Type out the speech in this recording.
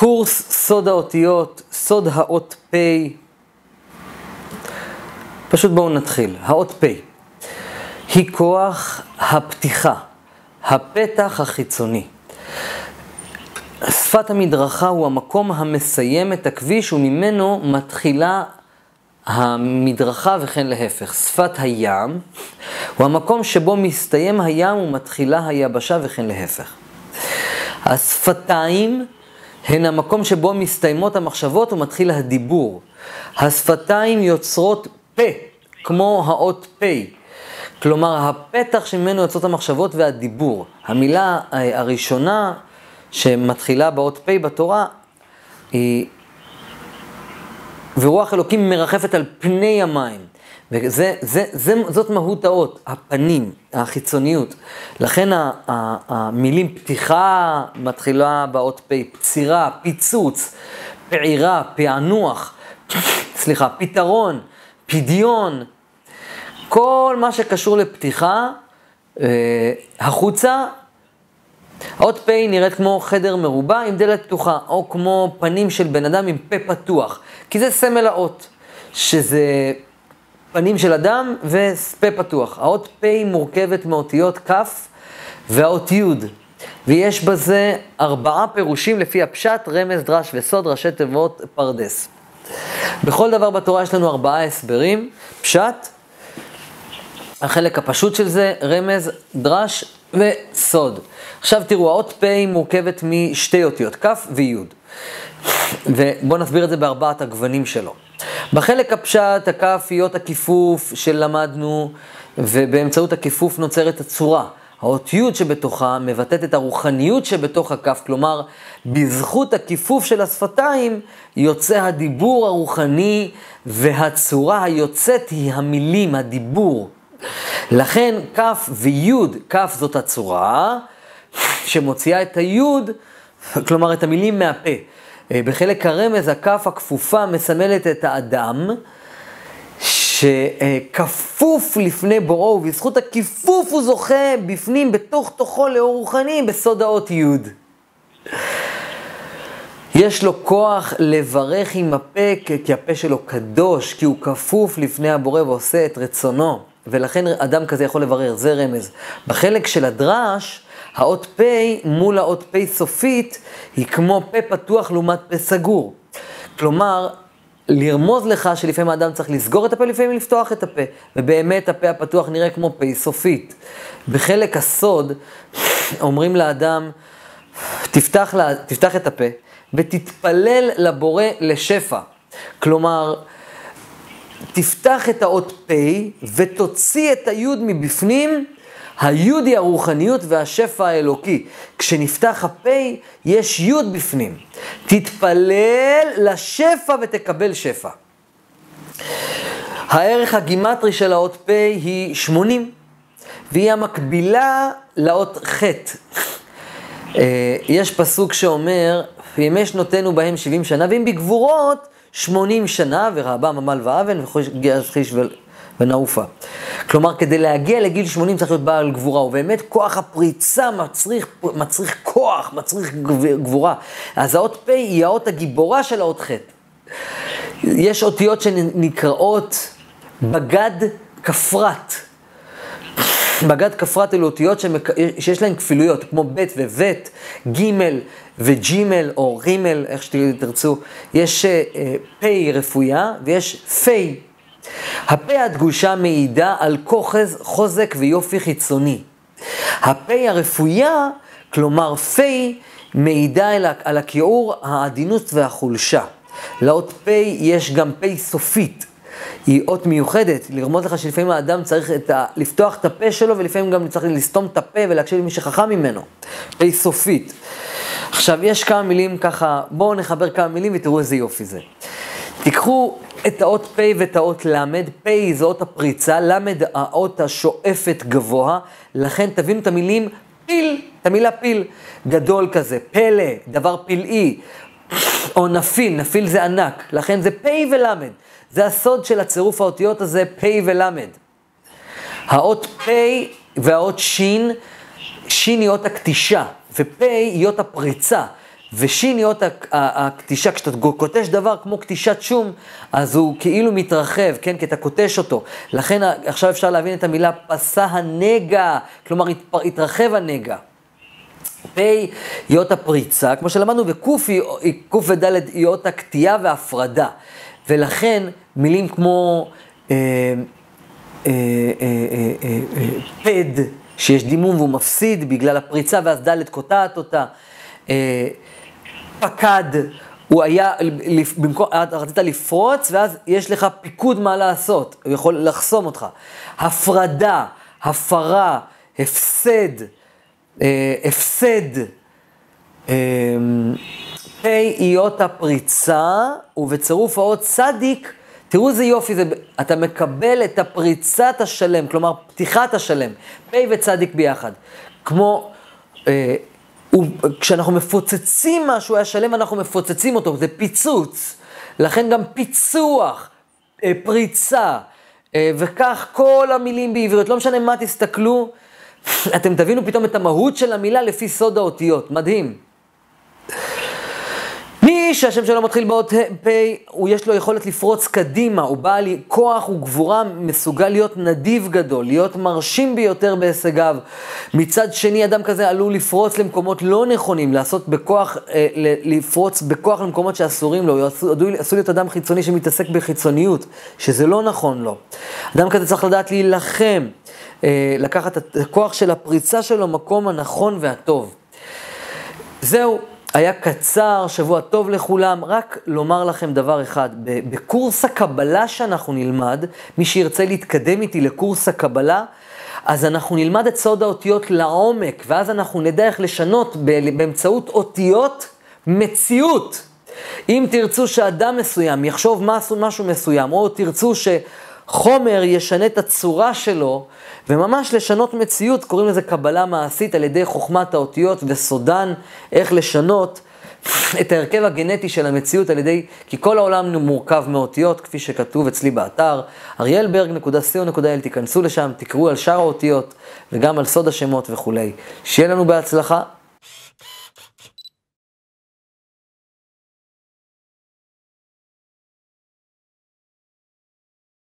קורס סוד האותיות, סוד האות פ', פשוט בואו נתחיל. האות פ' היא כוח הפתיחה, הפתח החיצוני. שפת המדרכה הוא המקום המסיים את הכביש וממנו מתחילה המדרכה וכן להפך. שפת הים הוא המקום שבו מסתיים הים ומתחילה היבשה וכן להפך. השפתיים הן המקום שבו מסתיימות המחשבות ומתחיל הדיבור. השפתיים יוצרות פה, כמו האות פ', כלומר הפתח שממנו יוצאות המחשבות והדיבור. המילה הראשונה שמתחילה באות פ' בתורה היא ורוח אלוקים מרחפת על פני המים. וזה, זה, זה, זאת מהות האות, הפנים, החיצוניות. לכן המילים פתיחה מתחילה באות פ', פצירה, פיצוץ, פעירה, פענוח, סליחה, פתרון, פדיון, כל מה שקשור לפתיחה, אה, החוצה, האות פ' נראית כמו חדר מרובע עם דלת פתוחה, או כמו פנים של בן אדם עם פה פתוח, כי זה סמל האות, שזה פנים של אדם ופה פתוח. האות פ' מורכבת מאותיות כ' והאות י', ויש בזה ארבעה פירושים לפי הפשט, רמז, דרש וסוד, ראשי תיבות פרדס. בכל דבר בתורה יש לנו ארבעה הסברים, פשט, החלק הפשוט של זה, רמז, דרש וסוד. עכשיו תראו, האות פ' מורכבת משתי אותיות, כ' וי'. ובואו נסביר את זה בארבעת הגוונים שלו. בחלק הפשט, אות הכיפוף שלמדנו, ובאמצעות הכיפוף נוצרת הצורה. האות י' שבתוכה מבטאת את הרוחניות שבתוך הכף, כלומר, בזכות הכיפוף של השפתיים יוצא הדיבור הרוחני, והצורה היוצאת היא המילים, הדיבור. לכן כף וי', כף זאת הצורה, שמוציאה את היוד, כלומר את המילים מהפה. אה, בחלק הרמז, הכף הכפופה מסמלת את האדם, שכפוף לפני בוראו, ובזכות הכיפוף הוא זוכה בפנים, בתוך תוכו לאור רוחני, בסוד האות י'. יש לו כוח לברך עם הפה, כי הפה שלו קדוש, כי הוא כפוף לפני הבורא ועושה את רצונו. ולכן אדם כזה יכול לברר, זה רמז. בחלק של הדרש, האות פ' מול האות פ' סופית היא כמו פה פתוח לעומת פה סגור. כלומר, לרמוז לך שלפעמים האדם צריך לסגור את הפה, לפעמים לפתוח את הפה. ובאמת הפה הפתוח נראה כמו פה סופית. בחלק הסוד אומרים לאדם, תפתח, לה, תפתח את הפה ותתפלל לבורא לשפע. כלומר, תפתח את האות פ' ותוציא את היוד מבפנים היוד היא הרוחניות והשפע האלוקי. כשנפתח הפה, יש יוד בפנים. תתפלל לשפע ותקבל שפע. הערך הגימטרי של האות פ' היא 80, והיא המקבילה לאות ח'. אה, יש פסוק שאומר, וימי שנותינו בהם 70 שנה, ואם בגבורות 80 שנה, ורעבם עמל ואבן, חיש ונעופה. כלומר, כדי להגיע לגיל 80 צריך להיות בעל גבורה, ובאמת כוח הפריצה מצריך, מצריך כוח, מצריך גבורה. אז האות פ' היא האות הגיבורה של האות ח'. יש אותיות שנקראות בגד כפרת. בגד כפרת אלו אותיות שמק... שיש להן כפילויות, כמו ב' וב', ג' וג' או ג', איך שתרצו. יש uh, פ' רפויה ויש פ' הפה הדגושה מעידה על כוחז, חוזק ויופי חיצוני. הפה הרפויה, כלומר פי, מעידה על הכיעור, העדינות והחולשה. לאות פ' יש גם פ' סופית. היא אות מיוחדת, לרמוז לך שלפעמים האדם צריך ה... לפתוח את הפה שלו ולפעמים גם צריך לסתום את הפה ולהקשיב למי שחכם ממנו. פ' סופית. עכשיו, יש כמה מילים ככה, בואו נחבר כמה מילים ותראו איזה יופי זה. תיקחו את האות פ' ואת האות ל', פ' זו אות הפריצה, ל' האות השואפת גבוה, לכן תבינו את המילים פיל, את המילה פיל, גדול כזה, פלא, דבר פלאי, או נפיל, נפיל זה ענק, לכן זה פ' ול', זה הסוד של הצירוף האותיות הזה, פ' ול'. האות פ' והאות ש', ש' היא אות הקטישה, ופ' היא אות הפריצה. ושין יות הקטישה, כשאתה קוטש דבר כמו קטישת שום, אז הוא כאילו מתרחב, כן? כי אתה קוטש אותו. לכן עכשיו אפשר להבין את המילה פסה הנגע, כלומר התרחב הנגע. פ' יות הפריצה, כמו שלמדנו, וק' וד' יות הקטיעה והפרדה. ולכן מילים כמו אה, אה, אה, פד, שיש דימום והוא מפסיד בגלל הפריצה, ואז ד' קוטעת אותה. פקד, הוא היה, במקום, רצית לפרוץ, ואז יש לך פיקוד מה לעשות, הוא יכול לחסום אותך. הפרדה, הפרה, הפסד, אה, הפסד. אה, פ' איות הפריצה, ובצירוף האות צדיק, תראו איזה יופי זה, אתה מקבל את הפריצת השלם, כלומר פתיחת השלם, פ' וצדיק ביחד. כמו, אה, כשאנחנו מפוצצים משהו, היה שלם, אנחנו מפוצצים אותו, זה פיצוץ. לכן גם פיצוח, אה, פריצה, אה, וכך כל המילים בעברית, לא משנה מה תסתכלו, אתם תבינו פתאום את המהות של המילה לפי סוד האותיות, מדהים. מי שהשם שלו מתחיל באות פ', הוא יש לו יכולת לפרוץ קדימה, הוא בעל כוח וגבורה, מסוגל להיות נדיב גדול, להיות מרשים ביותר בהישגיו. מצד שני, אדם כזה עלול לפרוץ למקומות לא נכונים, לעשות בכוח, אה, לפרוץ בכוח למקומות שאסורים לו. עשוי להיות אדם חיצוני שמתעסק בחיצוניות, שזה לא נכון לו. אדם כזה צריך לדעת להילחם, לקחת את הכוח של הפריצה שלו מקום הנכון והטוב. זהו. היה קצר, שבוע טוב לכולם, רק לומר לכם דבר אחד, בקורס הקבלה שאנחנו נלמד, מי שירצה להתקדם איתי לקורס הקבלה, אז אנחנו נלמד את סוד האותיות לעומק, ואז אנחנו נדע איך לשנות באמצעות אותיות מציאות. אם תרצו שאדם מסוים יחשוב משהו, מסוים, או תרצו שחומר ישנה את הצורה שלו, וממש לשנות מציאות, קוראים לזה קבלה מעשית על ידי חוכמת האותיות וסודן, איך לשנות את ההרכב הגנטי של המציאות על ידי, כי כל העולם מורכב מאותיות, כפי שכתוב אצלי באתר, אריאלברג.co.il, תיכנסו לשם, תקראו על שאר האותיות וגם על סוד השמות וכולי. שיהיה לנו בהצלחה.